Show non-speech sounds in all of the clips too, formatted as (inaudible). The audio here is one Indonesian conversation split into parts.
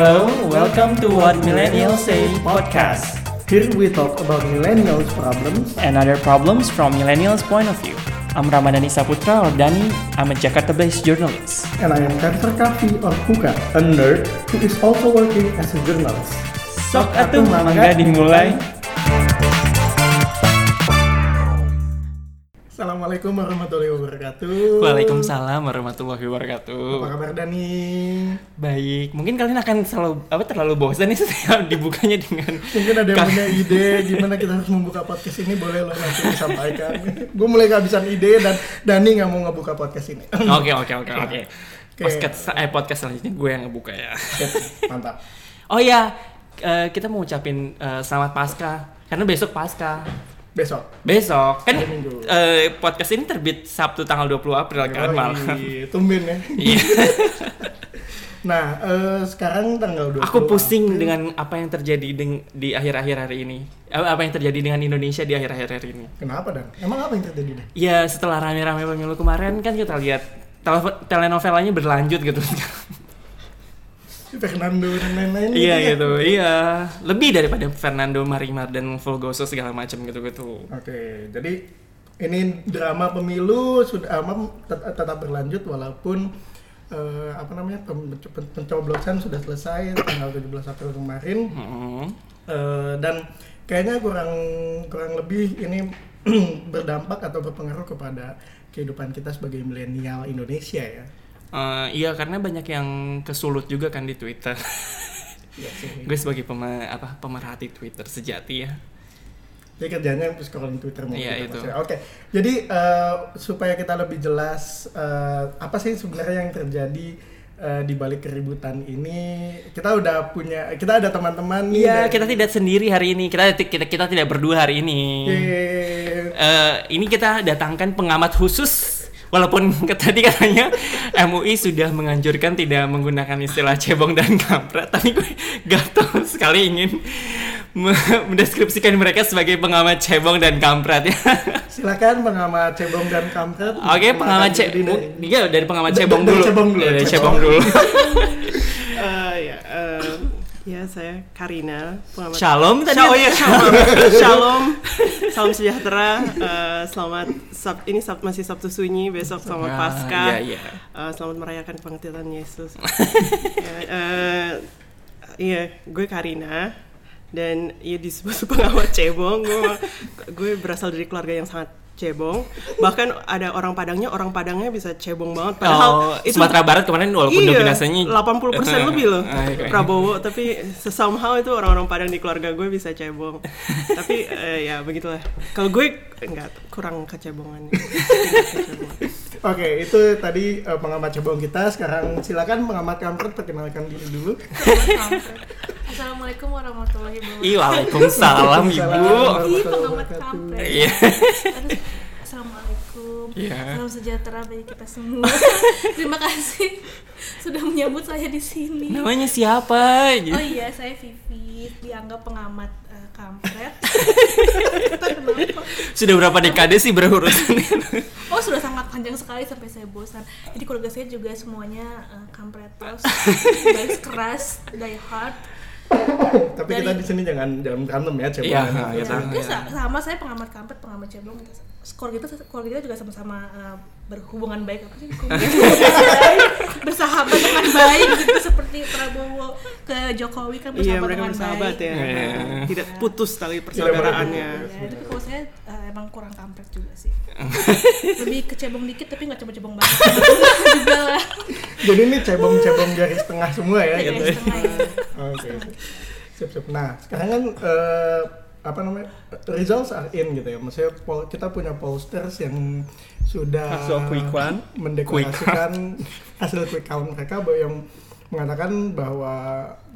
Hello, welcome to What Millennials Say podcast Here we talk about millennials problems. and other problems from millennials' point of view. I'm Ramadhani Saputra or Dani. I'm a Jakarta-based journalist. And I am Kanser Kavi or Kuka, a nerd who is also working as a journalist. Sok atuh mangga dimulai. Assalamualaikum warahmatullahi wabarakatuh. Waalaikumsalam warahmatullahi Apa wabarakatuh. kabar Dani? Baik, mungkin kalian akan selalu apa terlalu bosan nih (laughs) setiap dibukanya dengan Mungkin ada yang punya ide gimana kita harus membuka podcast ini boleh lo nanti disampaikan. Gue mulai kehabisan ide dan Dani nggak mau ngebuka podcast ini. (laughs) Oke oke oke oke. Podcast eh podcast selanjutnya gue yang ngebuka ya. Mantap. Oh iya, eh, kita mau ucapin eh, selamat pasca karena besok pasca. Besok. Besok kan eh, podcast ini terbit Sabtu tanggal 20 April kan malam. Yoi, Tumben ya. Iya. (laughs) Nah, eh, sekarang tanggal 20 Aku pusing April. dengan apa yang terjadi di akhir-akhir hari ini. Eh, Apa yang terjadi dengan Indonesia di akhir-akhir hari ini. Kenapa Dan? Emang apa yang terjadi Dan? Ya setelah rame-rame pemilu kemarin kan kita lihat tele- telenovelanya berlanjut gitu. (laughs) Fernando dan lain-lain. iya ya? gitu, iya. Lebih daripada Fernando Marimar dan Fulgoso segala macam gitu-gitu. Oke, jadi ini drama pemilu sudah ama tet- tetap berlanjut walaupun eh, apa namanya pen- pencoblosan sudah selesai tanggal 17 April kemarin Hmm. Eh, dan kayaknya kurang kurang lebih ini (clears throat) berdampak atau berpengaruh kepada kehidupan kita sebagai milenial Indonesia ya. Eh, iya karena banyak yang kesulut juga kan di Twitter. Iya. Gue sebagai pema, apa pemerhati Twitter sejati ya. Jadi kerjanya scrolling Twitter mulu Iya, gitu itu. Oke, jadi eh, supaya kita lebih jelas eh, apa sih sebenarnya yang terjadi eh, di balik keributan ini, kita udah punya, kita ada teman-teman nih. Iya, dari- kita tidak sendiri hari ini. Kita kita kita tidak berdua hari ini. Yeay. Eh, ini kita datangkan pengamat khusus. Walaupun (laughs) tadi katanya MUI sudah menganjurkan tidak menggunakan istilah cebong dan kampret, tapi gue gatel sekali ingin me- mendeskripsikan mereka sebagai pengamat cebong dan kampret ya. (laughs) Silakan pengamat cebong dan kampret. Oke, pengamat Silakan cebong. Iya, dari pengamat cebong dari dulu. cebong dulu, Dari cebong. cebong dulu. (laughs) Eh, ya, eh, ya saya Karina, pengamat. Shalom tadi. Shalom, oh ya, shalom. shalom, salam sejahtera. eh, selamat Sab ini Sab masih Sabtu Sunyi, besok Ah, Pasca. iya, iya. Eh, selamat merayakan pengertian Yesus. (laughs) ya, eh, iya, gue Karina dan ya disebut (laughs) pengamat cebong. Gue gue berasal dari keluarga yang sangat cebong. Bahkan ada orang Padangnya, orang Padangnya bisa cebong banget. Oh, Padahal Sumatera Barat kemarin walaupun iya, dominasinya 80% lebih loh iya, iya. Prabowo tapi somehow itu orang-orang Padang di keluarga gue bisa cebong (laughs) tapi eh, ya begitulah kalau gue enggak kurang kecebongan (laughs) Oke, itu tadi eh, pengamat cebong kita. Sekarang silakan pengamat kampret perkenalkan diri dulu. Assalamualaikum warahmatullahi wabarakatuh. Waalaikumsalam ibu. Pengamat kampret. Iya. Assalamualaikum. Iya. Salam sejahtera bagi kita semua. (laughs) Terima kasih sudah menyambut saya di sini. Namanya siapa? Oh iya, saya Vivi, dianggap pengamat eh, kampret. (laughs) Kenapa? Sudah berapa dekade sih berurusan? (laughs) Oh, sudah sangat panjang sekali sampai saya bosan. Jadi keluarga saya juga semuanya eh, kampret terus. Guys keras, die hard. Tapi kita Dari- di sini jangan jangan berantem ya cebong. Iya, iya. Ya, ya, sa- sama saya pengamat kampret, pengamat cebong. Keluarga kita, keluarga kita juga sama-sama eh, berhubungan baik apa sih? (laughs) Bersahabat dengan baik gitu seperti Prabowo ke Jokowi kan bersahabat iya mereka dengan bersahabat baik. ya Iya. tidak putus tali persaudaraannya Ya, tapi kalau saya eh, emang kurang kampret juga sih. (laughs) Lebih kecebong dikit tapi nggak cebong-cebong banget. juga lah. Jadi ini cebong-cebong garis tengah semua ya Iya, gitu. setengah ya. Oke. Sip, sip. Nah, sekarang kan eh, apa namanya? Results are in gitu ya. Maksudnya pol- kita punya pollsters yang sudah Hasil quick count. mendeklarasikan (laughs) hasil quick count mereka bahwa yang mengatakan bahwa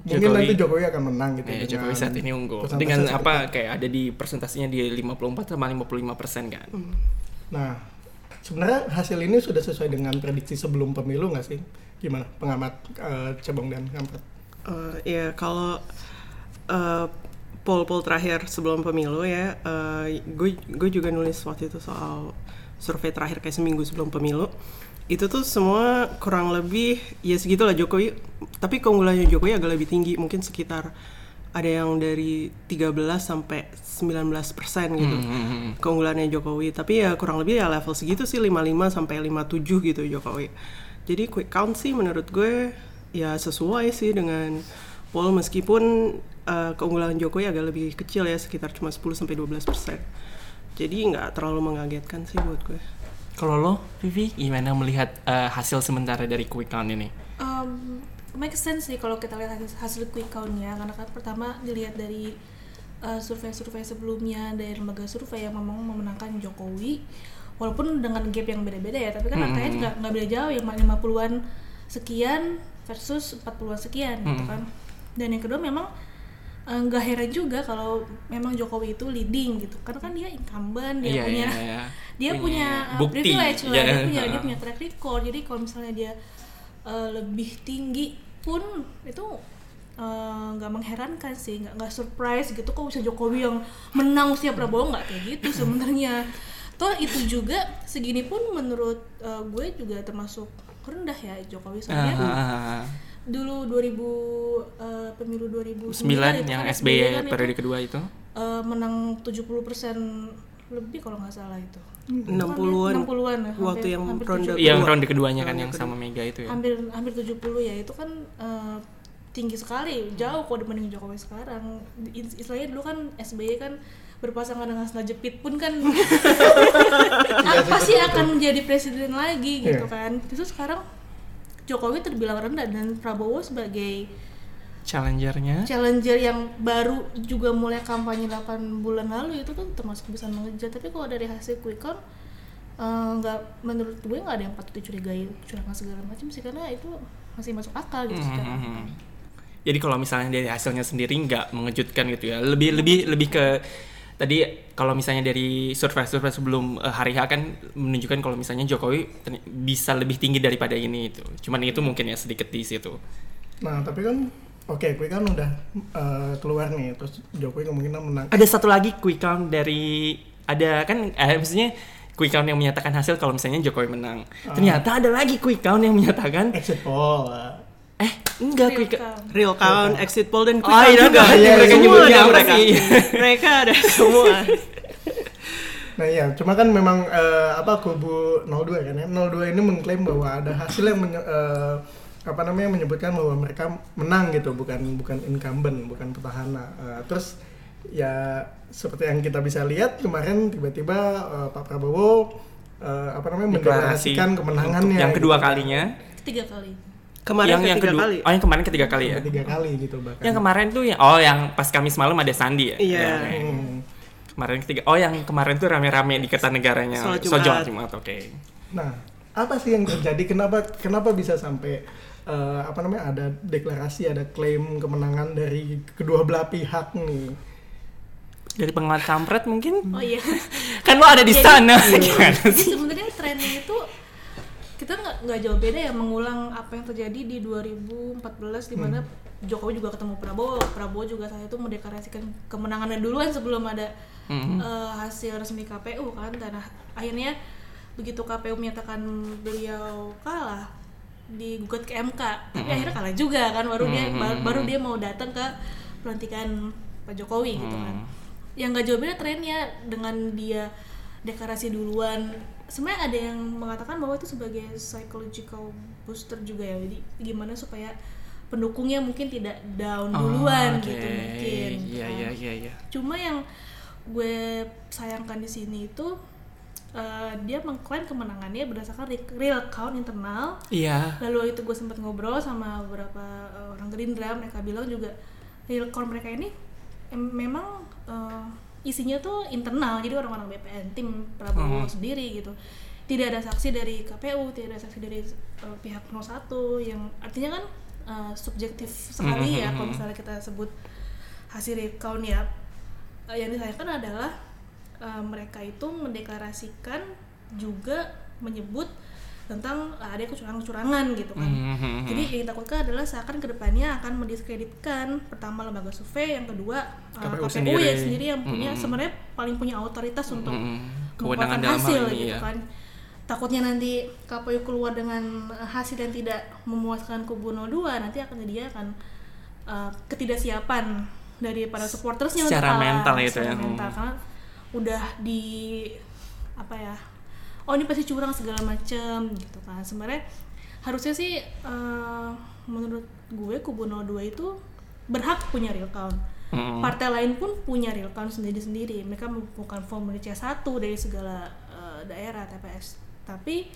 mungkin Jokowi. nanti Jokowi akan menang gitu dengan Jokowi saat ini unggul dengan apa kayak ada di persentasinya di 54 sama 55 persen kan. Nah, sebenarnya hasil ini sudah sesuai dengan prediksi sebelum pemilu nggak sih? Gimana pengamat eh, cebong dan kampret? Eh, ya kalau eh, poll-poll terakhir sebelum pemilu ya, eh, gue gue juga nulis waktu itu soal survei terakhir kayak seminggu sebelum pemilu. itu tuh semua kurang lebih ya segitulah Jokowi tapi keunggulannya Jokowi agak lebih tinggi mungkin sekitar ada yang dari 13 sampai 19 persen gitu Hmm, keunggulannya Jokowi. Tapi ya kurang lebih ya level segitu sih 55 sampai 57 gitu Jokowi. Jadi quick count sih menurut gue ya sesuai sih dengan poll meskipun eh, keunggulan Jokowi agak lebih kecil ya sekitar cuma 10 sampai 12 persen jadi nggak terlalu mengagetkan sih buat gue Kalau lo, Vivi, gimana melihat eh, hasil sementara dari quick count ini? Um, make sense sih kalau kita lihat hasil, hasil quick count-nya karena kan pertama dilihat dari uh, survei-survei sebelumnya dari lembaga survei yang memang memenangkan Jokowi walaupun dengan gap yang beda-beda ya tapi kan Hmm. angkanya nggak nggak beda jauh yang 50-an sekian versus 40-an sekian gitu Hmm. kan dan yang kedua memang uh, nggak heran juga kalau memang Jokowi itu leading gitu karena kan dia incumbent dia Iya, punya iya, iya. (laughs) dia punya, uh, bukti. privilege lah, Iya. dia punya dia (laughs) punya track record jadi kalau misalnya dia uh, lebih tinggi pun itu uh, nggak mengherankan sih nggak nggak surprise gitu kok bisa Jokowi yang menang usia Prabowo nggak kayak gitu (laughs) sebenarnya toh itu juga segini pun menurut uh, gue juga termasuk rendah ya Jokowi soalnya Ah, dulu 2000 uh, pemilu 2009 Sembilan itu yang kan SBY kan itu, periode kedua itu. uh, menang 70% lebih kalau nggak salah itu 60-an 60-an ya, waktu yang hampir ronde 70. Yang kedua. ronde keduanya kan Ronde yang sama Mega itu ya. hampir hampir 70 ya itu kan eh, tinggi sekali jauh kalau dibanding Jokowi sekarang Is- istilahnya dulu kan SBY kan berpasangan dengan Sena Jepit pun kan (laughs) (laughs) apa sih akan menjadi presiden lagi gitu Iya. kan itu sekarang Jokowi terbilang rendah dan Prabowo sebagai Challengernya. challenger yang baru juga mulai kampanye 8 bulan lalu itu tuh termasuk bisa mengejar tapi kalau dari hasil quick count eh, nggak menurut gue nggak ada yang patut dicurigai curangan segala macam sih karena itu masih masuk akal gitu secara Mhm. Jadi kalau misalnya dari hasilnya sendiri nggak mengejutkan gitu ya. Lebih lebih lebih ke tadi kalau misalnya dari survei-survei sebelum eh, hari H kan menunjukkan kalau misalnya Jokowi bisa lebih tinggi daripada ini itu. Cuman itu mungkin ya sedikit di situ. Nah, tapi kan oke, quick count udah eh, keluar nih, terus Jokowi kemungkinan menang. Ada satu lagi quick count dari ada kan eh, maksudnya quick count yang menyatakan hasil kalau misalnya Jokowi menang. Ternyata ada lagi quick count yang menyatakan Exit poll. Eh. enggak real quick count. real count, exit poll dan quick Oh, count iya, juga. iya, mereka iya, nyebutnya iya, mereka. sih. (laughs) mereka ada semua. (laughs) Nah iya, cuma kan memang eh, apa kubu 02 kan ya, 02 ini mengklaim bahwa ada hasil yang menye- eh, apa namanya menyebutkan bahwa mereka menang gitu, bukan bukan incumbent, bukan petahana. Eh, terus ya seperti yang kita bisa lihat kemarin tiba-tiba eh, Pak Prabowo eh, apa namanya deklarasi mendeklarasikan kemenangannya yang kedua gitu. kalinya. ketiga kali Kemarin yang yang ketiga kedua, kali. oh yang kemarin ketiga kali ya. Ketiga kali gitu bahkan. Yang kemarin tuh ya, oh yang pas Kamis malam ada Sandi ya. Iya. Ya, oke. Hmm. Kemarin ketiga. Oh yang kemarin tuh rame-rame di Kertanegaranya. Sholat Jumat. Jumat, oke. Nah, apa sih yang terjadi? Kenapa kenapa bisa sampai eh, apa namanya ada deklarasi, ada klaim kemenangan dari kedua belah pihak nih? Dari pengamat kampret mungkin? oh iya Kan lo ada di Jadi- sana. (laughs) Gimana Jadi sih? sebenarnya trennya itu kita nggak nggak jauh beda ya mengulang apa yang terjadi di 2014 di mana Jokowi juga ketemu Prabowo, Prabowo juga saat itu mendeklarasikan kemenangannya duluan sebelum ada Mhm. eh, hasil resmi KPU kan. Dan ah- akhirnya begitu KPU menyatakan beliau kalah digugat ke MK tapi akhirnya kalah juga kan baru dia ba- baru dia mau datang ke pelantikan Pak Jokowi gitu kan. Yang nggak jauh beda trennya dengan dia deklarasi duluan sebenarnya ada yang mengatakan bahwa itu sebagai psychological booster juga ya jadi gimana supaya pendukungnya mungkin tidak down duluan Oh, oke. gitu mungkin Iya, kan. iya, iya, iya. cuma yang gue sayangkan di sini itu eh, dia mengklaim kemenangannya berdasarkan re- real count internal Iya. lalu itu gue sempat ngobrol sama beberapa eh, orang Gerindra mereka bilang juga real count mereka ini em- memang eh, isinya tuh internal jadi orang-orang BPN tim Prabowo Mhm. sendiri gitu tidak ada saksi dari KPU tidak ada saksi dari eh, pihak 01 yang artinya kan eh, subjektif sekali ya Mhm. kalau misalnya kita sebut hasil real count ya Eh, yang disayangkan adalah eh, mereka itu mendeklarasikan juga menyebut tentang eh, ada kecurangan-kecurangan gitu kan. Mhm. Jadi yang ditakutkan adalah seakan ke depannya akan mendiskreditkan pertama lembaga survei, yang kedua eh, KPU KPU, sendiri. ya sendiri yang punya Mhm. sebenarnya paling punya otoritas untuk Mhm. Kewenangan mengeluarkan hasil ini gitu ya. kan. takutnya nanti KPU keluar dengan eh, hasil yang tidak memuaskan kubu 02 nanti akan jadi akan eh, ketidaksiapan dari para supportersnya untuk Secara mental itu ya. mental karena udah di apa ya oh ini pasti curang segala macem gitu kan. Sebenarnya harusnya sih eh, menurut gue kubu 02 itu berhak punya real count. Mm. partai lain pun punya real count sendiri-sendiri. Mereka membutuhkan formulir C1 dari segala eh, daerah TPS tapi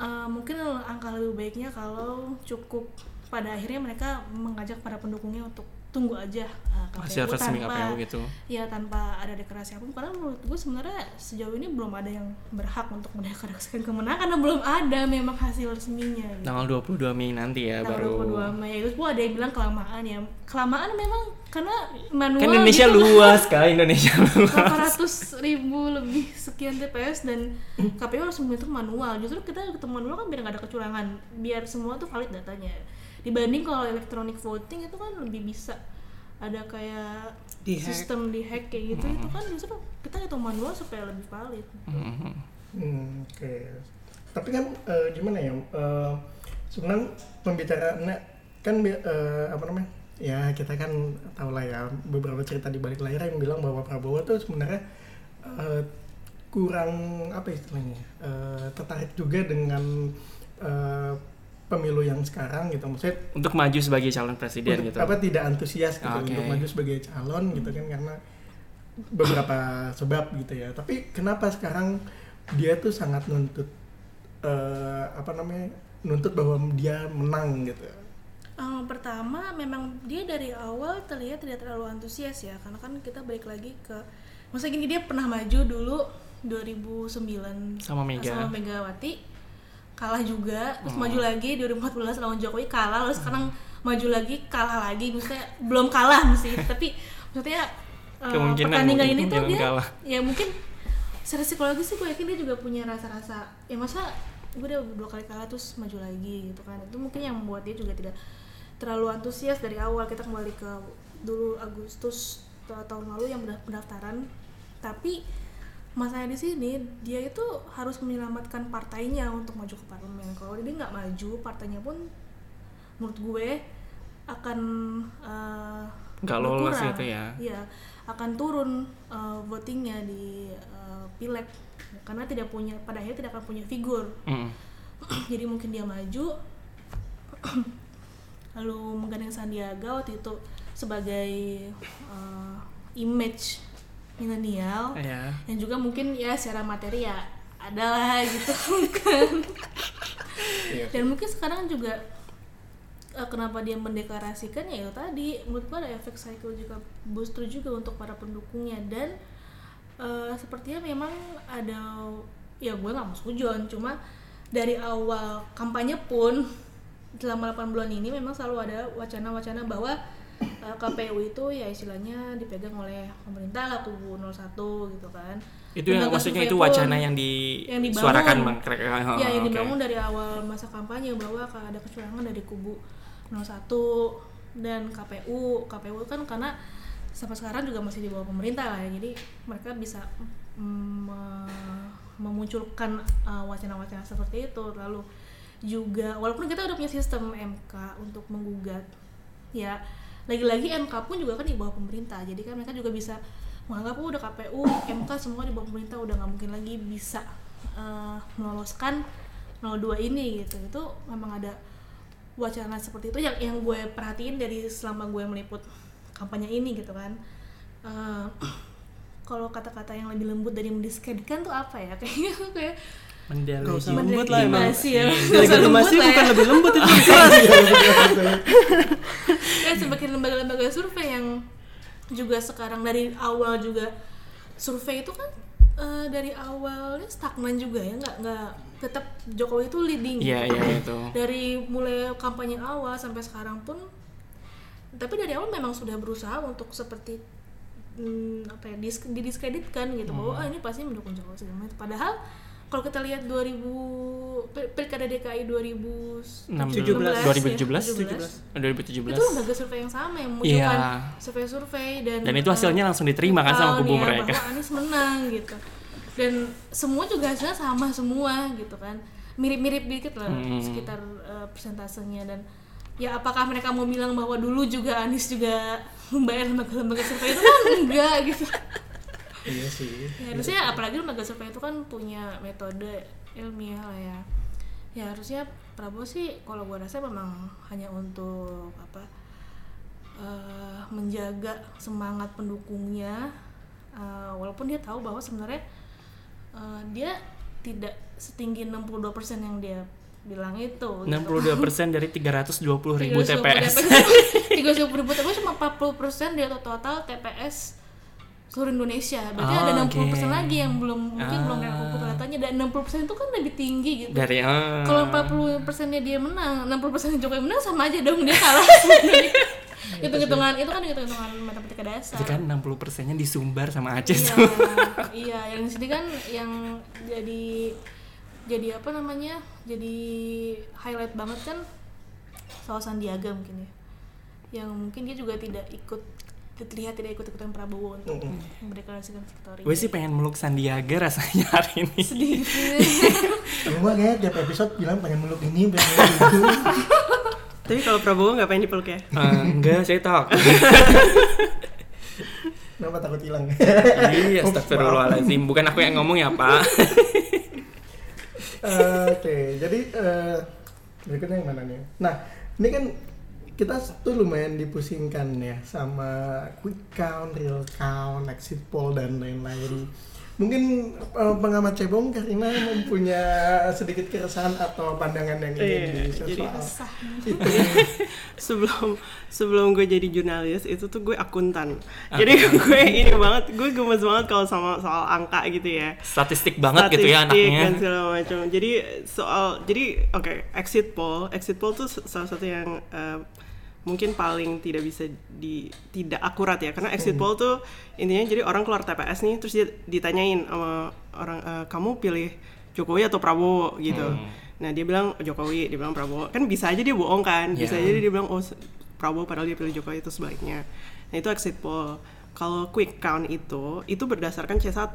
eh, mungkin angka lebih baiknya kalau cukup pada akhirnya mereka mengajak para pendukungnya untuk tunggu aja eh, KPU hasil resmi tanpa KPU gitu. ya tanpa ada deklarasi apa pun. Karena menurut gue sebenarnya sejauh ini belum ada yang berhak untuk mendeklarasikan kemenangan karena belum ada memang hasil resminya gitu. tanggal 22 Mei nanti ya Tanggal baru. 22 Mei. Itu pun ada yang bilang kelamaan ya. Kelamaan memang karena manual kan Indonesia gitu. luas kali Indonesia (laughs) luas. 800 ribu lebih sekian TPS dan KPU harus membentuk manual. Justru kita ketemu manual kan biar nggak ada kecurangan biar semua tuh valid datanya dibanding kalau electronic voting itu kan lebih bisa ada kayak Di-hack. sistem di hack kayak gitu itu kan justru kita hitung manual supaya lebih valid Mm. Hmm, Oke. Tapi kan eh, gimana ya? eh, sebenarnya pembicaraannya kan bi- eh, apa namanya? Ya kita kan tahu lah ya beberapa cerita di balik layar yang bilang bahwa Prabowo tuh sebenarnya eh, kurang apa istilahnya? eh, tertarik juga dengan eh, pemilu yang sekarang gitu. Maksudnya untuk maju sebagai calon presiden untuk- gitu apa tidak antusias gitu Oke. untuk maju sebagai calon gitu kan karena beberapa sebab gitu ya tapi kenapa sekarang dia tuh sangat nuntut eh, apa namanya nuntut bahwa dia menang gitu Eh, pertama memang dia dari awal terlihat tidak terlalu antusias ya karena kan kita balik lagi ke maksudnya gini dia pernah maju dulu 2009 Sama Mega. sama Megawati kalah juga terus maju lagi 2014 lawan Jokowi kalah lalu sekarang maju lagi kalah lagi. Maksudnya belum kalah (laughs) mesti tapi maksudnya eh, Kemungkinan- pertandingan ini tuh dia kalah. ya mungkin secara psikologis sih gue yakin dia juga punya rasa-rasa ya masa gue udah dua kali kalah terus maju lagi gitu kan. Itu mungkin yang membuat dia juga tidak terlalu antusias dari awal. Kita kembali ke dulu Agustus ta- tahun lalu yang udah pendaftaran. Tapi masalahnya di sini dia itu harus menyelamatkan partainya untuk maju ke parlemen kalau dia nggak maju partainya pun menurut gue akan Nggak lolos gitu ya. Iya, akan turun eh, votingnya di eh, pileg karena tidak punya pada akhirnya tidak akan punya figur. Mm. (clears throat) Jadi mungkin dia maju (clears throat) lalu menggandeng Sandiaga waktu itu sebagai eh, image milenial ya yang juga mungkin ya secara materi ya adalah gitu (laughs) kan. Iya. dan mungkin sekarang juga eh, kenapa dia mendeklarasikan ya itu tadi menurut gua ada efek psychological booster juga untuk para pendukungnya. Dan eh, sepertinya memang ada ya gue nggak mau sujon cuma dari awal kampanye pun selama 8 bulan ini memang selalu ada wacana-wacana bahwa eh, KPU itu ya istilahnya dipegang oleh pemerintah lah kubu 01 gitu kan. Itu yang maksudnya itu wacana yang yang dibangun. disuarakan bang oh, ya yang oke. dibangun dari awal masa kampanye bahwa ada kecurangan dari kubu 01 dan KPU KPU kan karena sampai sekarang juga masih di bawah pemerintah lah ya. Jadi mereka bisa mm, me- memunculkan uh, wacana-wacana seperti itu. Lalu juga walaupun kita udah punya sistem MK untuk menggugat ya lagi-lagi MK pun juga kan di bawah pemerintah jadi kan mereka juga bisa menganggap oh udah KPU MK semua di bawah pemerintah udah nggak mungkin lagi bisa eh, meloloskan 02 ini gitu. Itu memang ada wacana seperti itu yang yang gue perhatiin dari selama gue meliput kampanye ini gitu kan. Eh, (clears throat) kalau kata-kata yang lebih lembut dari mendiskreditkan tuh apa ya? (laughs) Kayaknya tuh kayak Gak usah Mendelegitimasi. lembut lah emang. Mendelegimasi ya. Legitimasi Lembut lah bukan ya. lebih lembut itu keras. ya sebagai lembaga-lembaga survei yang juga sekarang dari awal juga survei itu kan eh, dari awalnya stagnan juga ya nggak nggak tetap Jokowi itu leading Iya, gitu. iya, itu. dari mulai kampanye awal sampai sekarang pun tapi dari awal memang sudah berusaha untuk seperti hmm, apa ya dis- didiskreditkan gitu bahwa Hmm. ah, ini pasti mendukung Jokowi segala macam. padahal kalau kita lihat 2000 pil- pilkada DKI 2017 2017 ya, 2017 itu lembaga survei yang sama yang memunculkan Iya. survei-survei dan dan itu hasilnya langsung diterima kan sama tahun kubu ya, mereka. bahwa Anies menang gitu. Dan semua juga hasilnya sama semua gitu kan. Mirip-mirip dikit lah Hmm. sekitar eh, persentasenya. Dan ya apakah mereka mau bilang bahwa dulu juga Anies juga (laughs) membayar lembaga-lembaga survei itu? Kan enggak gitu iya sih. Ya, harusnya apalagi lembaga survei itu kan punya metode ilmiah lah ya. Ya harusnya Prabowo sih kalau gua rasa memang hanya untuk apa eh, menjaga semangat pendukungnya. Eh, walaupun dia tahu bahwa sebenarnya eh, dia tidak setinggi 62% yang dia bilang itu. gitu. 62% dari 320 ribu 320 TPS. 320 ribu TPS cuma 40 persen dari (laughs) total TPS seluruh Indonesia. Berarti Oh, ada 60 oke. persen lagi yang belum mungkin belum Ah. ada datanya. Dan 60 persen itu kan lebih tinggi gitu. Dari ah. Kalau 40 persennya dia menang, 60 persen Jokowi menang sama aja dong dia kalah sebenarnya. (laughs) Hitung-hitungan itu kan hitung-hitungan matematika dasar. Jadi kan 60 persennya disumbar sama Aceh Iya, tuh. iya, yang di sini kan yang jadi jadi apa namanya? Jadi highlight banget kan soal Sandiaga mungkin ya. Yang mungkin dia juga tidak ikut terlihat tidak ikut ikutan Prabowo untuk mendeklarasikan victory. Gue sih pengen meluk Sandiaga rasanya hari ini. sedih. Gue kayaknya tiap episode bilang pengen meluk ini, pengen meluk itu. Tapi kalau Prabowo nggak pengen dipeluk ya? Eh, enggak, saya takut. Kenapa takut hilang? Iya, astagfirullahaladzim. Bukan aku yang ngomong ya, Pak. Eh, Oke, jadi eh, berikutnya yang mana nih? Nah, ini kan kita tuh lumayan dipusingkan ya sama quick count, real count, exit poll dan lain-lain. Mungkin eh, pengamat cebong karena mempunyai sedikit keresahan atau pandangan yang ingin Iya, di jadi soal itu. (laughs) sebelum sebelum gue jadi jurnalis itu tuh gue akuntan. Jadi gue ini banget gue gemes banget kalau sama soal angka gitu ya. Statistik banget gitu ya Statistik anaknya. dan segala macam. Jadi soal jadi oke exit poll. Exit poll tuh salah satu yang eh, mungkin paling tidak bisa di tidak akurat ya. Karena exit poll tuh intinya jadi orang keluar TPS nih terus dia ditanyain sama orang eh, kamu pilih Jokowi atau Prabowo? Gitu. Nah dia bilang Jokowi dia bilang Prabowo. Kan bisa aja dia bohong kan. Bisa Ya. aja dia bilang oh Prabowo padahal dia pilih Jokowi itu sebaliknya. Nah itu exit poll. Kalau quick count itu itu berdasarkan C1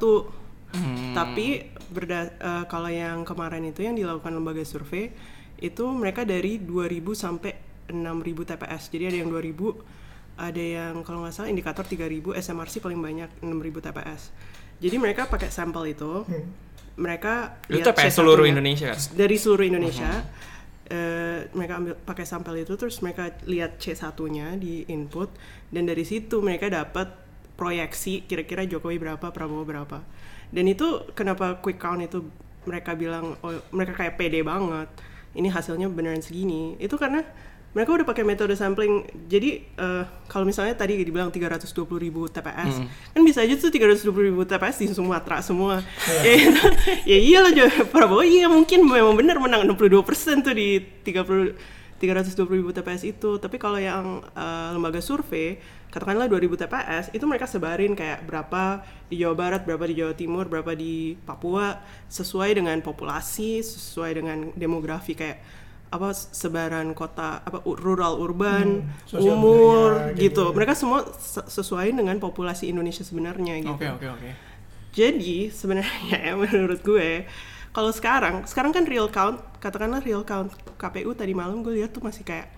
Hmm. tapi berda eh, kalau yang kemarin itu yang dilakukan lembaga survei itu mereka dari 2000 sampai 6000 TPS. Jadi ada yang 2000, ada yang kalau nggak salah indikator 3000, SMRC paling banyak 6000 TPS. Jadi mereka pakai sampel itu, mereka Itu lihat TPS C1-nya. seluruh Indonesia kan? Dari seluruh Indonesia. eh, mereka ambil pakai sampel itu terus mereka lihat C1-nya di input dan dari situ mereka dapat proyeksi kira-kira Jokowi berapa, Prabowo berapa. Dan itu kenapa quick count itu mereka bilang oh, mereka kayak pede banget. Ini hasilnya beneran segini. Itu karena mereka udah pakai metode sampling. Jadi eh, kalau misalnya tadi dibilang 320 ribu TPS, kan bisa aja tuh 320 ribu TPS di Sumatera semua. ya, (laughs) itu- ya iyalah Jo- Prabowo iya mungkin memang benar menang 62 tuh di 30 320 ribu TPS itu. Tapi kalau yang eh, lembaga survei, katakanlah 2000 TPS, itu mereka sebarin kayak berapa di Jawa Barat, berapa di Jawa Timur, berapa di Papua, sesuai dengan populasi, sesuai dengan demografi kayak apa sebaran kota apa rural urban sosial umur budaya, gitu. gitu. mereka semua se- sesuai dengan populasi Indonesia sebenarnya gitu Oke, oke, oke. jadi sebenarnya ya (laughs) menurut gue kalau sekarang sekarang kan real count katakanlah real count KPU tadi malam gue lihat tuh masih kayak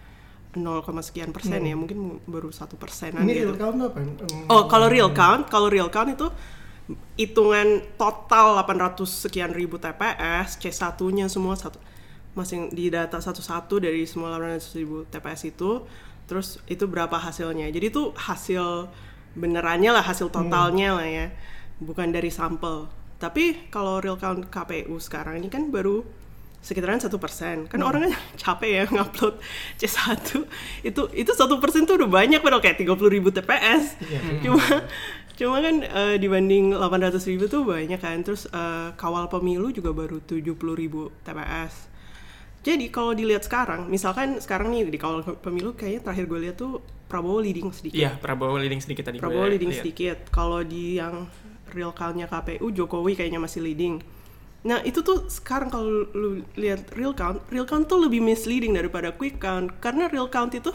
0, sekian persen ya mungkin baru satu persenan Ini gitu real count apa? Hmm, Oh, kalau real count, kalau real count itu hitungan total 800 sekian ribu TPS, C1-nya semua satu masing di data satu-satu dari semua 800 ribu TPS itu, terus itu berapa hasilnya. Jadi itu hasil benerannya lah, hasil totalnya lah ya, bukan dari sampel. Tapi kalau real count KPU sekarang ini kan baru sekitaran satu persen. Kan orang kan (laughs) capek ya ngupload C1 itu itu satu persen tuh udah banyak padahal kayak 30 ribu TPS cuma cuma kan eh, dibanding 800 ribu tuh banyak kan. Terus eh, kawal pemilu juga baru 70 ribu TPS jadi kalau dilihat sekarang misalkan sekarang nih di kawal pemilu kayaknya terakhir gue lihat tuh Prabowo leading sedikit Iya, Prabowo leading sedikit tadi. Prabowo leading lihat. sedikit. Kalau di yang real count-nya KPU, Jokowi kayaknya masih leading. Nah itu tuh sekarang kalau lu lihat real count, real count tuh lebih misleading daripada quick count karena real count itu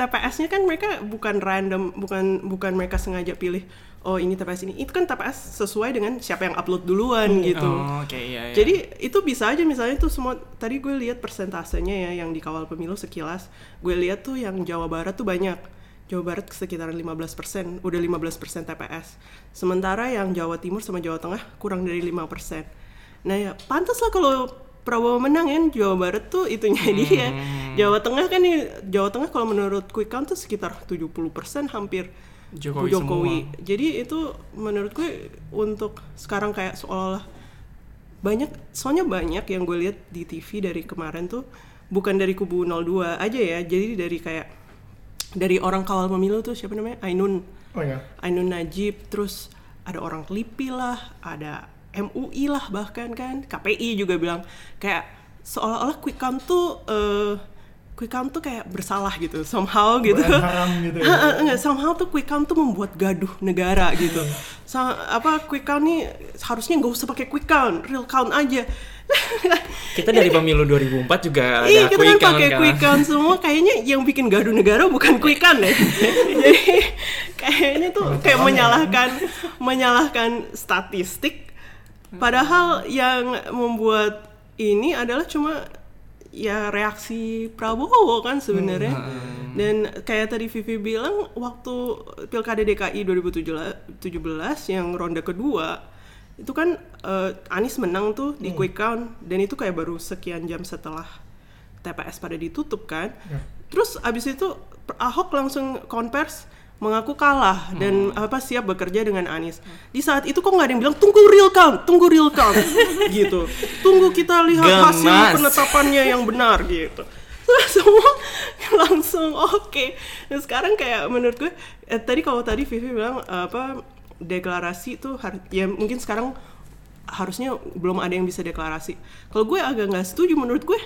TPS-nya kan mereka bukan random, bukan bukan mereka sengaja pilih oh ini TPS ini, itu kan TPS sesuai dengan siapa yang upload duluan gitu. Oh, oke iya, iya. Jadi itu bisa aja misalnya tuh semua tadi gue lihat persentasenya ya yang di kawal pemilu sekilas, gue lihat tuh yang Jawa Barat tuh banyak. Jawa Barat sekitaran 15%, udah 15% TPS. Sementara yang Jawa Timur sama Jawa Tengah kurang dari 5%. Nah ya pantas lah kalau Prabowo menang kan Jawa Barat tuh itunya (laughs) dia. Jawa Tengah kan nih Jawa Tengah kalau menurut quick count tuh sekitar 70% hampir Jokowi, Jokowi. semua. Jadi itu menurut gue untuk sekarang kayak seolah-olah banyak soalnya banyak yang gue lihat di TV dari kemarin tuh bukan dari kubu 02 aja ya. Jadi dari kayak dari orang kawal pemilu tuh siapa namanya? Ainun. Oh ya. Ainun Najib, terus ada orang Lipi lah, ada MUI lah bahkan kan, KPI juga bilang kayak seolah-olah quick count tuh eh, quick count tuh kayak bersalah gitu, somehow gitu. Bukan haram gitu ya. Enggak, somehow tuh quick count tuh membuat gaduh negara gitu. Sa- apa quick count nih harusnya nggak usah pakai quick count, real count aja. (laughs) Kita dari pemilu 2004 juga ada Iya kita kan pakai kan. quick count semua kayaknya yang bikin gaduh negara bukan quick count (laughs) ya. Jadi kayaknya tuh kayak menyalahkan menyalahkan statistik padahal yang membuat ini adalah cuma ya reaksi Prabowo kan sebenarnya. Dan kayak tadi Vivi bilang waktu Pilkada DKI 2017 yang ronde kedua itu kan eh, Anies menang tuh di quick count dan itu kayak baru sekian jam setelah TPS pada ditutup kan. Ya. Terus abis itu Ahok langsung konvers mengaku kalah dan apa siap bekerja dengan Anies. Di saat itu kok nggak ada yang bilang tunggu real count, tunggu real count (laughs) gitu. Tunggu kita lihat hasil Gemas. penetapannya yang benar gitu. Terus semua (laughs) langsung oke. Dan sekarang kayak menurut gue eh, tadi kalau tadi Vivi bilang eh, apa deklarasi tuh ya mungkin sekarang harusnya belum ada yang bisa deklarasi. Kalau gue agak nggak setuju menurut gue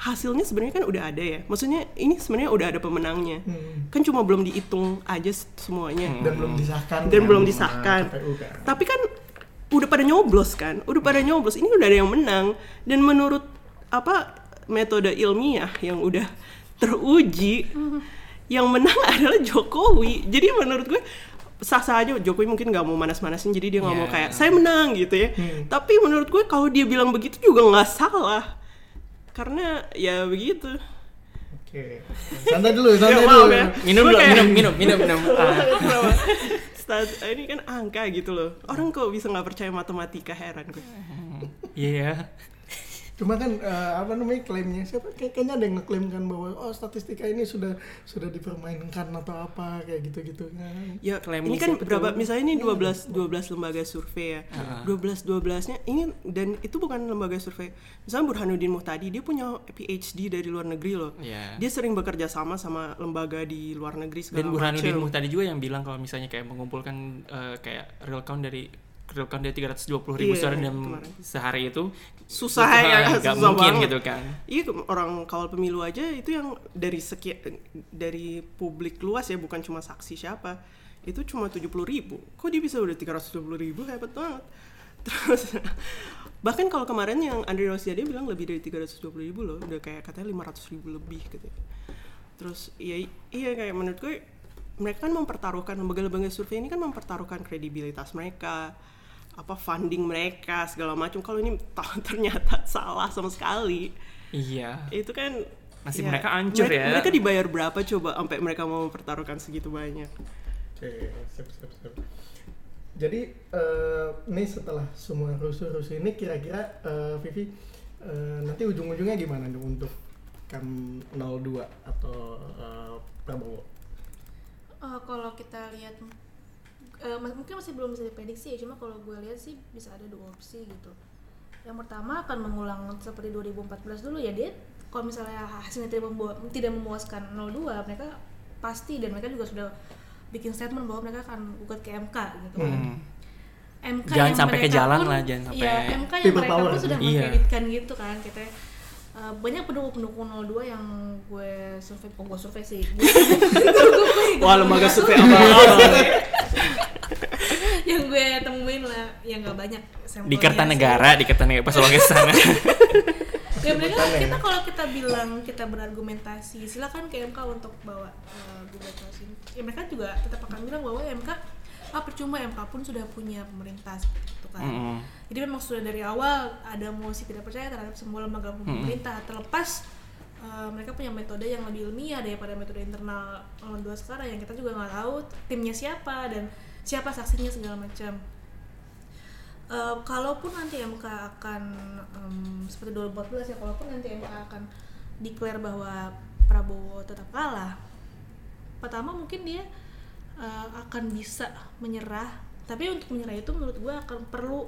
hasilnya sebenarnya kan udah ada ya. Maksudnya ini sebenarnya udah ada pemenangnya. Hmm. Kan cuma belum dihitung aja semuanya. Dan belum disahkan. Dan kan belum disahkan. KPU kan. Tapi kan udah pada nyoblos kan, udah pada nyoblos. Ini udah ada yang menang dan menurut apa metode ilmiah yang udah teruji, (laughs) yang menang adalah Jokowi. Jadi menurut gue sah-sah aja Jokowi mungkin nggak mau manas-manasin jadi dia nggak mau Yeah. kayak saya menang gitu ya. Hmm. Tapi menurut gue kalau dia bilang begitu juga nggak salah karena ya begitu. Oke. Santai dulu, santai Ya, dulu. ya. Minum dulu, kayak- minum, minum, minum, minum. (laughs) Ah. Stat- ini kan angka gitu loh. Orang kok bisa nggak percaya matematika heran gue. Iya. Cuma kan eh, apa namanya klaimnya siapa kayak- kayaknya ada yang ngeklaim kan bahwa oh statistika ini sudah sudah dipermainkan atau apa kayak gitu-gitu kan. Ya, Klaimnya ini kan berapa? tuh? Misalnya ini 12 12 lembaga survei ya. 12 12-nya ini dan itu bukan lembaga survei. Misalnya Burhanuddin Muhtadi dia punya PhD dari luar negeri loh. Iya. Dia sering bekerja sama sama lembaga di luar negeri segala Dan Burhanuddin macam. Muhtadi juga yang bilang kalau misalnya kayak mengumpulkan eh, kayak real count dari count dari 320 ribu Iya, suara dalam kemarin. sehari itu Susah itu, ya, nggak susah mungkin banget. gitu kan. Iya orang kawal pemilu aja itu yang dari sekian dari publik luas ya bukan cuma saksi siapa. Itu cuma 70 ribu. Kok dia bisa udah 370 ribu? Hebat banget. (laughs) Terus bahkan kalau kemarin yang Andre Rosiade bilang lebih dari 320 ribu loh. Udah kayak katanya 500 ribu lebih gitu terus iya iya kayak menurut gue mereka kan mempertaruhkan lembaga-lembaga survei ini kan mempertaruhkan kredibilitas mereka apa funding mereka segala macam kalau ini ta- (laughs) ternyata salah sama sekali Iya. itu kan Nasib mereka hancur mereka, ya. mereka dibayar berapa coba sampai mereka mau mempertaruhkan segitu banyak Oke, siap siap siap. Jadi eh, ini setelah semua rusuh-rusuh ini kira-kira eh, Vivi eh, nanti ujung-ujungnya gimana nih untuk kam 02 atau eh, Prabowo? Eh, kalau kita lihat eh, mas- mungkin masih belum bisa diprediksi ya cuma kalau gue lihat sih bisa ada dua opsi gitu yang pertama akan mengulang seperti 2014 dulu ya dia kalau misalnya hasilnya tidak, membuat, tidak memuaskan 02 mereka pasti dan mereka juga sudah bikin statement bahwa mereka akan gugat ke MK gitu kan. Hmm. MK Jangan yang sampai ke jalan pun- lah, jangan sampai iya, MK yang mereka power. pun sudah Iya. mengkreditkan gitu kan kita eh, banyak pendukung-pendukung 02 yang gue survei, oh gue survei sih (laughs) wah lembaga survei apa (laughs) (laughs) yang gue temuin lah yang nggak banyak di Kertanegara di Kertanegara pas lo ke sana. (laughs) Ya mereka ya. kita kalau kita bilang kita berargumentasi silakan ke MK untuk bawa uh, gugatan ya mereka juga tetap akan bilang bahwa MK ah percuma MK pun sudah punya pemerintah seperti itu kan. Mm-mm. jadi memang sudah dari awal ada mosi tidak percaya terhadap semua lembaga pemerintah. Terlepas uh, mereka punya metode yang lebih ilmiah daripada metode internal 02 sekarang yang kita juga nggak tahu timnya siapa dan siapa saksinya segala macam Eh, kalaupun nanti MK akan em, seperti 2014 ya, kalaupun nanti MK akan declare bahwa Prabowo tetap kalah, pertama mungkin dia eh, akan bisa menyerah. Tapi untuk menyerah itu menurut gue akan perlu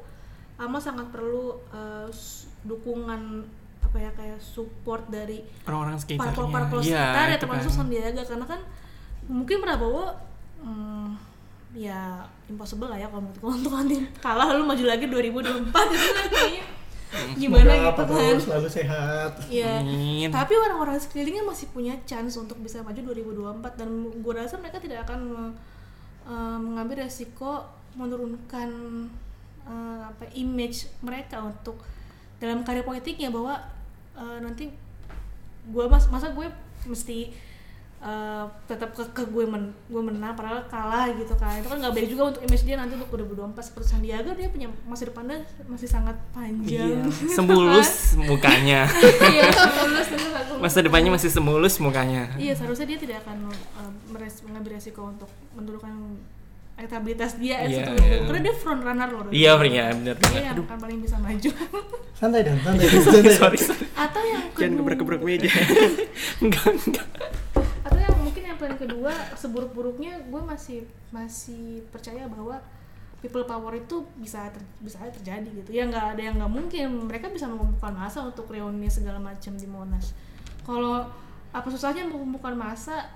amat sangat perlu s- dukungan apa ya kayak support dari orang-orang sekitarnya parpol-parpol Iya, sekitar ya itu termasuk kan. Sandiaga karena kan mungkin Prabowo hmm, ya impossible lah ya kalau menurut gue (laughs) untuk nanti kalah lalu maju lagi 2024 itu kayaknya gimana Semoga gitu kan selalu sehat. Iya. Amin. Tapi orang-orang sekelilingnya masih punya chance untuk bisa maju 2024 dan gue rasa mereka tidak akan eh, mengambil resiko menurunkan eh, apa image mereka untuk dalam karir politiknya bahwa eh, nanti gue mas masa gue mesti eh, tetap ke, ke gue men, gue menang padahal kalah gitu kan. Itu kan nggak baik juga untuk image dia nanti untuk 2024 seperti Sandiaga dia punya masa depannya masih sangat panjang. Iya, (laughs) sembulus mukanya. Iya masa depannya masih semulus mukanya. Iya seharusnya dia tidak akan uh, meres- mengambil resiko untuk menurunkan elektabilitas dia Iya, itu iya. karena dia front runner loh. Iya iya benar dia yang akan paling bisa maju. Santai dan santai. (laughs) Sorry sorry. Atau yang Jangan kedua gebrak-gebrak meja. (laughs) enggak enggak paling kedua seburuk-buruknya gue masih masih percaya bahwa people power itu bisa ter- bisa terjadi gitu. Ya nggak ada yang nggak mungkin. Mereka bisa mengumpulkan masa untuk reuni segala macam di monas. Kalau apa susahnya mengumpulkan masa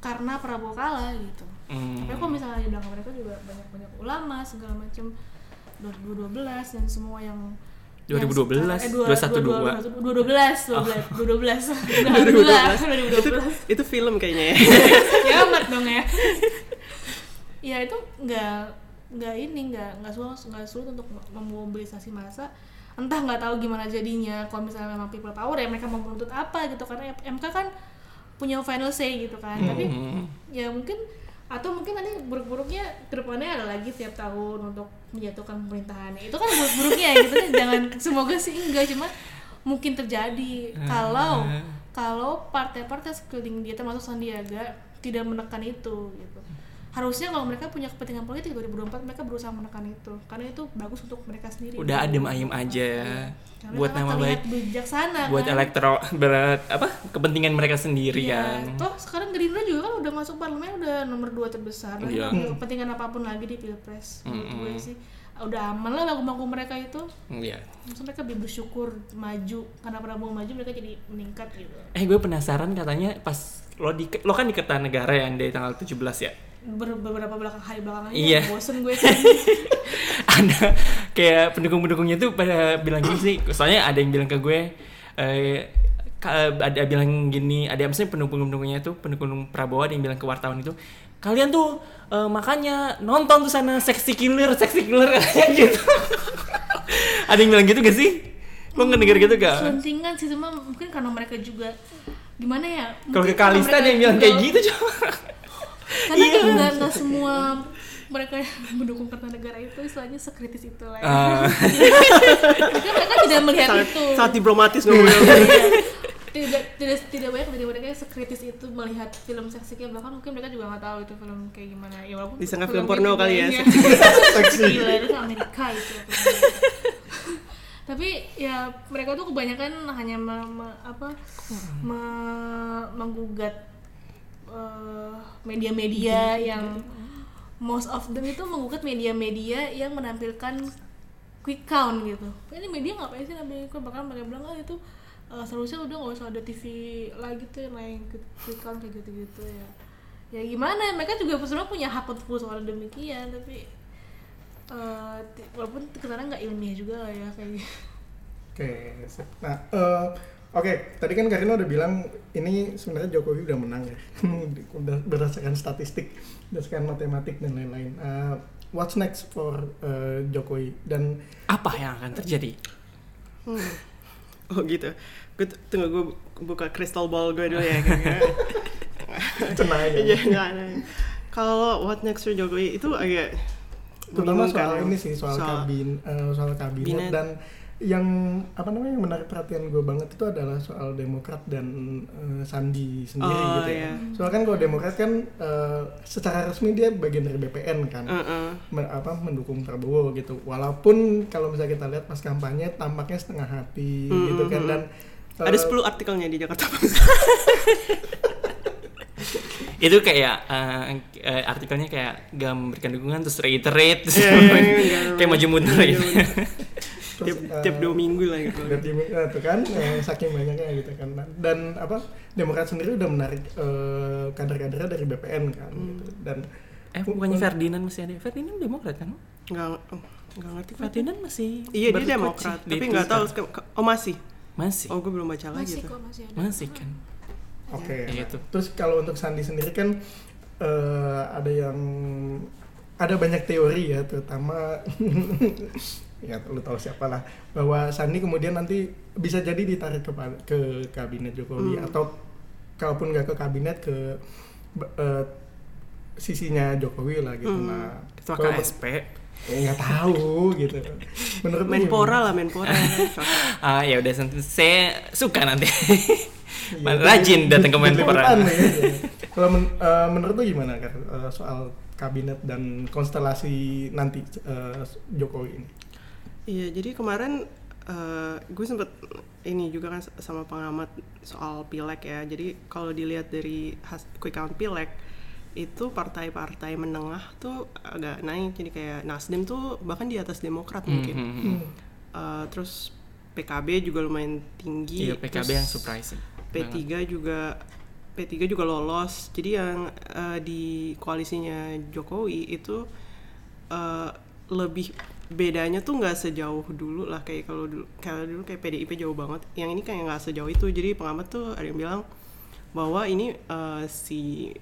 karena Prabowo kalah gitu. Hmm. tapi kalau misalnya di belakang mereka juga banyak banyak ulama segala macam 2012 dan semua yang 2012, yang sekarang- eh, dua- 212. 2012 2012 2012 itu 2012 itu film kayaknya ya. (laughs) ya amat dong ya. (laughs) Ya itu nggak nggak ini nggak nggak sulit nggak sulit untuk memobilisasi massa. Entah nggak tahu gimana jadinya kalau misalnya memang people power ya mereka mau menuntut apa gitu. Karena MK kan punya final say gitu kan. Tapi Hmm. ya mungkin atau mungkin nanti buruk-buruknya ke depannya ada lagi tiap tahun untuk menjatuhkan pemerintahan. Itu kan buruk-buruknya ya gitu. Kan jangan semoga sih enggak cuma mungkin terjadi. Kalau kalau partai-partai sekeliling dia termasuk Sandiaga tidak menekan itu gitu harusnya kalau mereka punya kepentingan politik 2024 mereka berusaha menekan itu karena itu bagus untuk mereka sendiri udah adem ayem aja Karena buat nama baik bijaksana buat kan? elektro berat apa kepentingan mereka sendiri Iya, kan toh sekarang Gerindra juga kan udah masuk parlemen udah nomor dua terbesar. Iya. punya kepentingan apa pun lagi di pilpres. Menurut gue sih udah aman lah bangku-bangku mereka itu. Iya. Maksudnya mereka lebih bersyukur maju karena Prabowo maju mereka jadi meningkat gitu. eh gue penasaran katanya pas lo di lo kan di Kertanegara yang dari tanggal 17 ya Ber- beberapa belakang hari belakangan ini Iya. bosen gue. (laughs) Ada kayak pendukung-pendukungnya tuh pada bilang gini sih. Soalnya ada yang bilang ke gue eh, ka- ada bilang gini ada maksudnya pendukung-pendukungnya tuh pendukung Prabowo ada yang bilang ke wartawan itu kalian tuh eh, makanya nonton tuh sana seksi killer seksi killer. (laughs) Gitu. Ada yang bilang gitu gak sih? Lo ngedenger gitu gak? Selentingan sih cuma mungkin karena mereka juga gimana ya? kalau ke Kalista ada yang bilang kayak gitu coba Karena Iya. kan nggak nggak semua mereka yang mendukung Kertanegara itu istilahnya sekritis itu lah. ya. Mungkin mereka tidak melihat sangat, itu. sangat diplomatis ngomongnya. Iya. tidak tidak tidak banyak dari mereka yang sekritis itu melihat film seksi kayak bahkan mungkin mereka juga nggak tahu itu film kayak gimana ya walaupun Disangka film porno kali ya, (laughs) iya. Seksi. gila itu Amerika itu tapi ya mereka tuh kebanyakan hanya me- me- apa me- menggugat eh, media-media yang most of them itu menggugat media-media yang menampilkan quick count gitu. Ini media ngapain sih nampilin quick bahkan mereka bilang ah itu eh, seharusnya udah nggak usah ada TV lagi tuh yang lain quick count kayak gitu-gitu ya. Ya gimana? Mereka juga sebenarnya punya hak untuk soal demikian tapi eh, ti- walaupun ke sana nggak ilmiah juga lah ya kayak gitu. Oke, sip. Nah, eh, oke, tadi kan Karina udah bilang ini sebenarnya Jokowi udah menang ya, (laughs) udah berdasarkan statistik, berdasarkan matematik dan lain-lain. Eh, what's next for uh, Jokowi dan Apa yang akan terjadi? Oh gitu. Gue tunggu gue buka crystal ball gue dulu ya. (laughs) Iya, ya. ada. Kalau what next for Jokowi itu agak terutama soal ya. ini sih soal, kabin eh, soal kabinet Kabinet. dan yang apa namanya yang menarik perhatian gue banget itu adalah soal Demokrat dan eh, Sandi sendiri Oh, gitu ya. iya. Soalnya kan kalau Demokrat kan eh, secara resmi dia bagian dari BPN kan. Uh-uh. Men- apa mendukung Prabowo gitu. Walaupun kalau misalnya kita lihat pas kampanye tampaknya setengah hati Mm, gitu kan dan Ada eh, 10 artikelnya di Jakarta Post. (laughs) Itu kayak eh, eh, artikelnya kayak gak memberikan dukungan terus reiterate terus Iya, iya, iya, (laughs) kayak maju mundur gitu. Tiap, eh, tiap dua minggu lah gitu. Udah tim eh, tuh kan eh, saking banyaknya gitu kan dan apa Demokrat sendiri udah menarik eh, kader-kadernya dari BPN kan Hmm. gitu dan Eh bukannya Ferdinand masih ada? Ferdinand Demokrat kan? Nggak, oh, nggak ngerti. Ferdinand masih Iya dia Demokrat, di tapi nggak tahu. Oh masih. Masih. Oh gue belum baca lagi masih kok masih ada Masih kan. oke Iya, nah, gitu. terus kalau untuk Sandi sendiri kan eh, ada yang ada banyak teori ya terutama (laughs) ya lu tahu siapa lah bahwa Sandi kemudian nanti bisa jadi ditarik ke ke kabinet Jokowi Hmm. atau kalaupun nggak ke kabinet ke eh, sisinya Jokowi lah gitu Hmm. nah Ketua kalau- KSP. ya nggak tahu gitu menurut Menpora lah Menpora. (laughs) Ah ya udah nanti saya suka nanti. Iya, (laughs) Rajin datang ke Menpora. Ya, kalau men- eh, menurut lu gimana kan eh, soal kabinet dan konstelasi nanti eh, Jokowi ini Iya, jadi kemarin eh, gue sempet ini juga kan sama pengamat soal pileg ya. Jadi kalau dilihat dari has- quick count pileg itu partai-partai menengah tuh agak naik. Jadi kayak Nasdem tuh bahkan di atas Demokrat mungkin. Hmm, hmm, hmm. Eh, terus PKB juga lumayan tinggi. Iya PKB terus yang surprising. P3 juga P3 juga lolos. Jadi yang eh, di koalisinya Jokowi itu eh, lebih bedanya tuh nggak sejauh dulu lah kayak kalau dulu kalau dulu kayak PDIP jauh banget. Yang ini kayak nggak sejauh itu. Jadi pengamat tuh ada yang bilang bahwa ini eh, si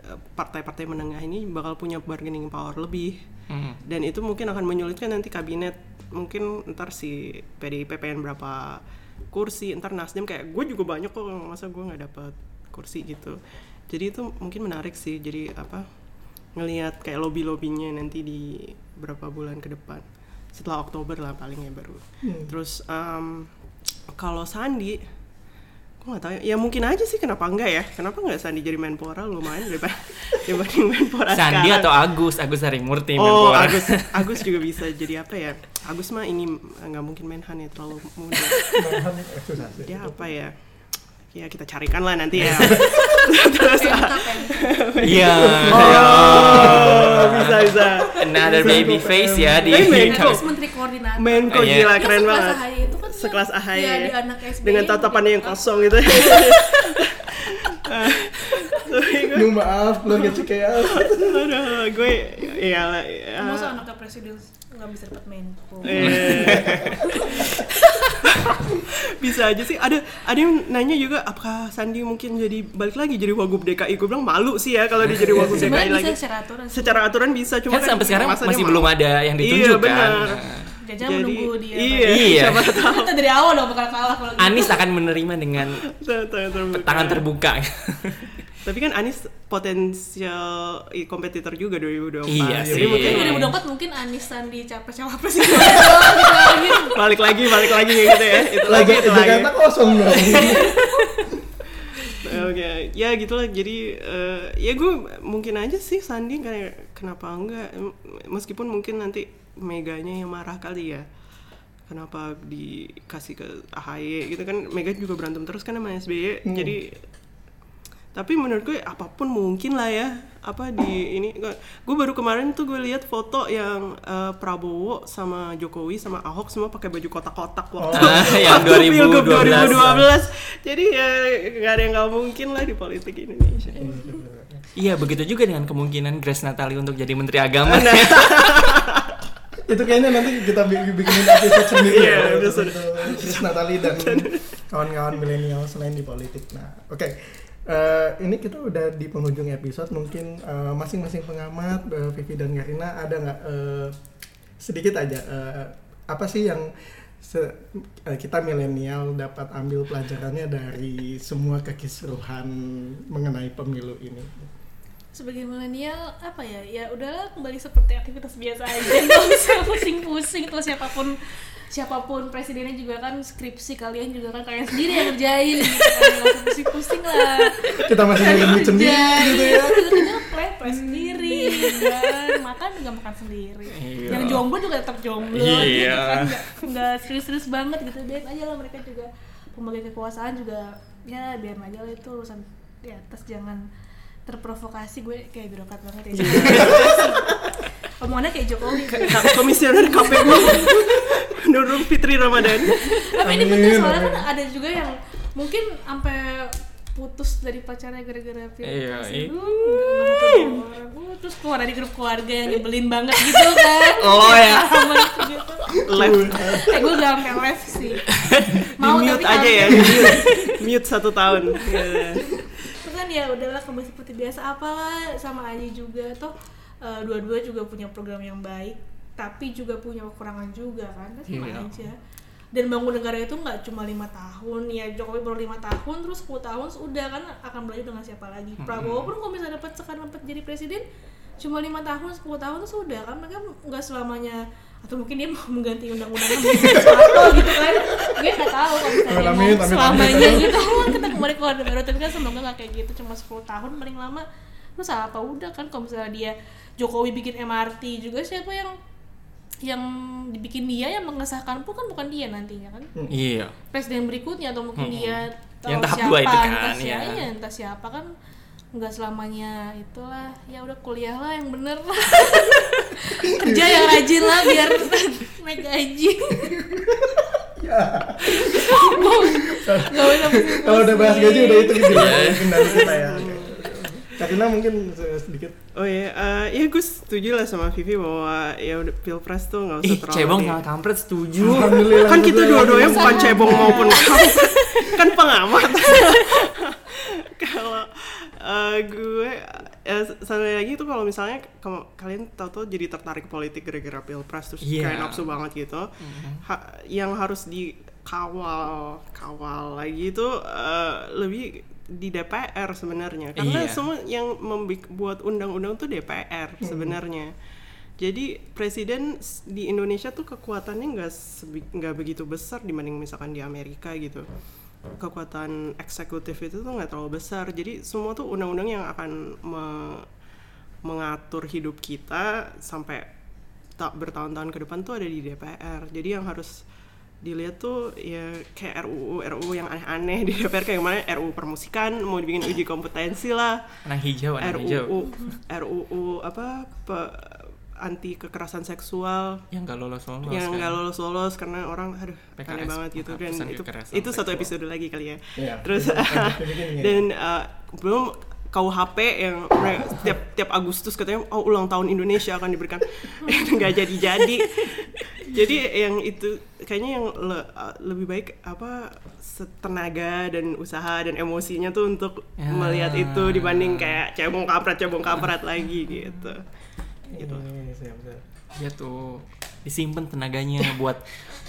eh, partai-partai menengah ini bakal punya bargaining power lebih Hmm. dan itu mungkin akan menyulitkan nanti kabinet mungkin ntar si PDIP pengen berapa kursi ntar Nasdem kayak gue juga banyak kok masa gue nggak dapat kursi gitu jadi itu mungkin menarik sih jadi apa ngelihat kayak lobby lobbynya nanti di berapa bulan ke depan setelah Oktober lah paling ya baru Hmm. terus em, kalau Sandi gue nggak tahu ya. ya mungkin aja sih kenapa enggak ya kenapa nggak Sandi jadi Menpora lumayan daripada (laughs) dibanding Menpora Sandi sekarang. atau Agus Agus Harimurti Oh, Menpora. Agus, (laughs) Agus juga bisa jadi apa ya? Agus mah ini nggak mungkin Menhan ya terlalu muda. Sih. Ya apa ya? Ya kita carikan lah nanti ya. (laughs) Terus Pemka. Iya. oh, bisa bisa. Another baby face ya di Menko. Menteri koordinator Menko Iya. gila Yang keren sekelas banget. AHY itu kan Sekelas AHY. Iya, di anak SBY Dengan tatapannya yang kosong gitu. (laughs) Nyung maaf keluarga (laughs) Cikeas Aduh, gue ya ya. Masa anaknya presiden nggak bisa dapat Menko Eh. (laughs) bisa aja sih ada ada yang nanya juga apakah Sandi mungkin jadi balik lagi jadi wagub DKI gue bilang malu sih ya kalau dia jadi wagub DKI Sebenarnya lagi bisa secara aturan sih. secara aturan bisa cuma Kan sampai sekarang masih belum ada yang Iya, ditunjukkan. benar. Nah, Jajan Jadi- menunggu dia iya, Iya. (laughs) siapa tahu Kita dari awal dong bakal kalah kalau gitu. Anies akan menerima dengan Tangan terbuka. (laughs) tapi kan Anies potensial kompetitor juga 2024 Iya jadi sih. mungkin Jadi 2024 mungkin Anies Sandi capres cawapres (laughs) gitu lagi. balik lagi balik lagi gitu ya itu lagi lagi itu lagi Jakarta kosong dong (laughs) Oke, ya gitulah. Jadi eh, ya gue mungkin aja sih Sandi kayak kenapa enggak? Meskipun mungkin nanti Meganya yang marah kali ya. Kenapa dikasih ke AHY gitu kan? Mega juga berantem terus kan sama SBY. Hmm. Jadi tapi menurut gue apa pun mungkin lah ya. Apa di ini gue baru kemarin tuh gue lihat foto yang eh, Prabowo sama Jokowi sama Ahok semua pakai baju kotak-kotak waktu Ah, yang waktu Pilgub 2012. 2012 jadi ya nggak ada yang nggak mungkin lah di politik Indonesia. Iya, begitu juga dengan kemungkinan Grace Natali untuk jadi Menteri Agama. Nah. (laughs) itu kayaknya nanti kita bi- bikinin episode sendiri Iya, ya untuk Chris Natali (laughs) dan kawan-kawan milenial selain di politik. Nah oke eh, ini kita udah di penghujung episode mungkin eh, masing-masing pengamat eh, Vivi dan Karina ada nggak eh, sedikit aja eh, apa sih yang eh, kita milenial dapat ambil pelajarannya dari semua kekisruhan mengenai pemilu ini sebagai milenial apa ya? Ya udahlah kembali seperti aktivitas biasa aja. (laughs) Nggak usah pusing-pusing terus siapa pun siapa pun presidennya juga kan skripsi kalian juga kan kalian sendiri yang ngerjain gitu kan. Nggak usah pusing-pusing lah. Kita masih duit sendiri gitu ya. kerja play play sendiri kan makan juga makan sendiri. Iya. yang jomblo juga tetap jomblo Iya. gitu kan. Nggak serius-serius banget gitu. Biarin aja lah mereka juga. Pembagian kekuasaan juga ya biar aja lah itu urusan di atas. Jangan terprovokasi gue kayak birokrat banget ya omongannya kayak Jokowi Komisioner KPU Nurul Fitri Ramadan. tapi ini Amin, bener soalnya kan ada juga yang mungkin sampai putus dari pacarnya gara-gara Iya, pilpres iya. orang uh, terus keluar dari grup keluarga yang nyebelin banget gitu kan Lo ya. Sama gitu. Live eh gue gak sampai live sih di mau mute tapi aja ya. di mute. Mute satu tahun. Kan ya udahlah kembali seperti biasa apalah sama aja juga. Toh eh, dua-dua juga punya program yang baik tapi juga punya kekurangan juga kan sama Iya. aja dan bangun negara itu nggak cuma lima tahun ya Jokowi baru lima tahun terus 10 tahun sudah kan akan belajar dengan siapa lagi. Prabowo pun kalau misalnya dapat sekarang dapat jadi presiden cuma lima tahun 10 tahun sudah kan mereka nggak selamanya atau mungkin dia mau mengganti undang-undang sesuatu gitu kan. Gue nggak tahu kalau misalnya Amin, mau amin, amin, selamanya amin. gitu kita kembali ke orde baru. Tapi kan semoga nggak kayak gitu. Cuma 10 tahun paling lama. Terus apa udah kan kalau misalnya dia Jokowi bikin MRT juga siapa yang yang dibikin dia yang mengesahkan pun kan bukan dia nantinya kan. Iya. presiden berikutnya atau mungkin Mm-mm. dia Yang tahap siapa dua itu kan, entah ya. siapa, iya, entah siapa kan. Nggak selamanya itulah. Ya udah kuliah lah yang bener (laughs) kerja yang rajin lah biar naik gaji. Pusing-pusing. kalau udah bahas gaji udah itu gitu. Mungkin dari kita ya. Karina mungkin sedikit. Oh iya, eh, ya gue setuju lah sama Vivi bahwa ya udah pilpres tuh nggak usah Ih, terlalu cebong sama kampret setuju. Alhamdulillah kan kita alhamdulillah. dua-duanya bukan cebong maupun kampret. Kan pengamat. (laughs) Kalau eh, gue eh, satu lagi tuh kalau misalnya kalau kalian tahu-tahu jadi tertarik politik gara-gara pilpres terus Iya. kayak nafsu banget gitu ha- yang harus dikawal kawal lagi itu eh, lebih di DPR sebenarnya karena Iya. semua yang membuat undang-undang tuh DPR sebenarnya jadi presiden di Indonesia tuh kekuatannya nggak nggak begitu besar dibanding misalkan di Amerika gitu. Kekuatan eksekutif itu tuh nggak terlalu besar. Jadi semua tuh undang-undang yang akan me- mengatur hidup kita sampai tak bertahun-tahun ke depan tuh ada di DPR. Jadi yang harus dilihat tuh ya kayak RUU RUU yang aneh-aneh di DPR kayak mana RUU permusikan mau dibikin uji kompetensi lah Warna hijau, hijau. RUU RUU apa pe- anti kekerasan seksual Yang nggak lolos lolos. yang kan? nggak lolos lolos karena orang aduh PKS, aneh banget gitu dan penghapusan itu itu satu seksual. episode lagi kali ya Iya, terus dan uh, belum KUHP yang tiap tiap Agustus katanya oh ulang tahun Indonesia akan diberikan (laughs) nggak jadi jadi jadi yang itu kayaknya yang le- uh, lebih baik apa tenaga dan usaha dan emosinya tuh untuk Ya. melihat itu dibanding kayak cebong kampret cebong kampret lagi gitu gitu Iya, siap, siap. Dia tuh disimpan tenaganya buat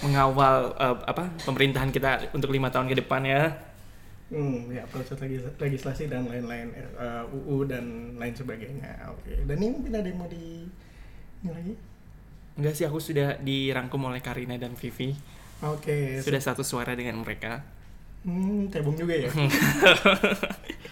mengawal eh, apa pemerintahan kita untuk lima tahun ke depan ya. Hmm, ya proses legis- legislasi dan lain-lain eh, UU dan lain sebagainya. Oke. Dan ini mungkin ada yang mau di ini lagi? Enggak sih aku sudah dirangkum oleh Karina dan Vivi. Oke. Sudah satu suara dengan mereka. Hmm, cebong juga ya. (laughs)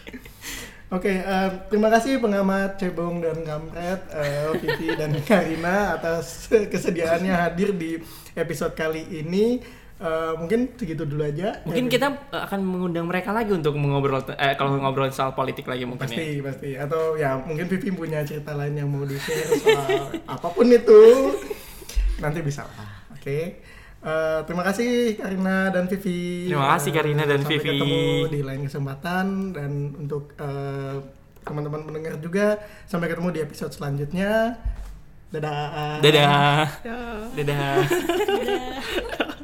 Oke, eh, terima kasih pengamat cebong dan kampret eh, Vivi dan Karina atas kesediaannya hadir di episode kali ini. Eh, mungkin segitu dulu aja. Mungkin Eh, kita eh, akan mengundang mereka lagi untuk mengobrol eh, kalau ngobrol soal politik lagi mungkin ya. pasti pasti atau ya mungkin Vivi punya cerita lain yang mau di share soal apa pun itu nanti bisa lah. Oke. Eh, terima kasih Karina dan Vivi. Terima kasih, Karina dan sampai Vivi. ketemu di lain kesempatan dan untuk eh, teman-teman pendengar juga sampai ketemu di episode selanjutnya. Dadah. Dadah. Ya. Dadah. Dadah. (laughs)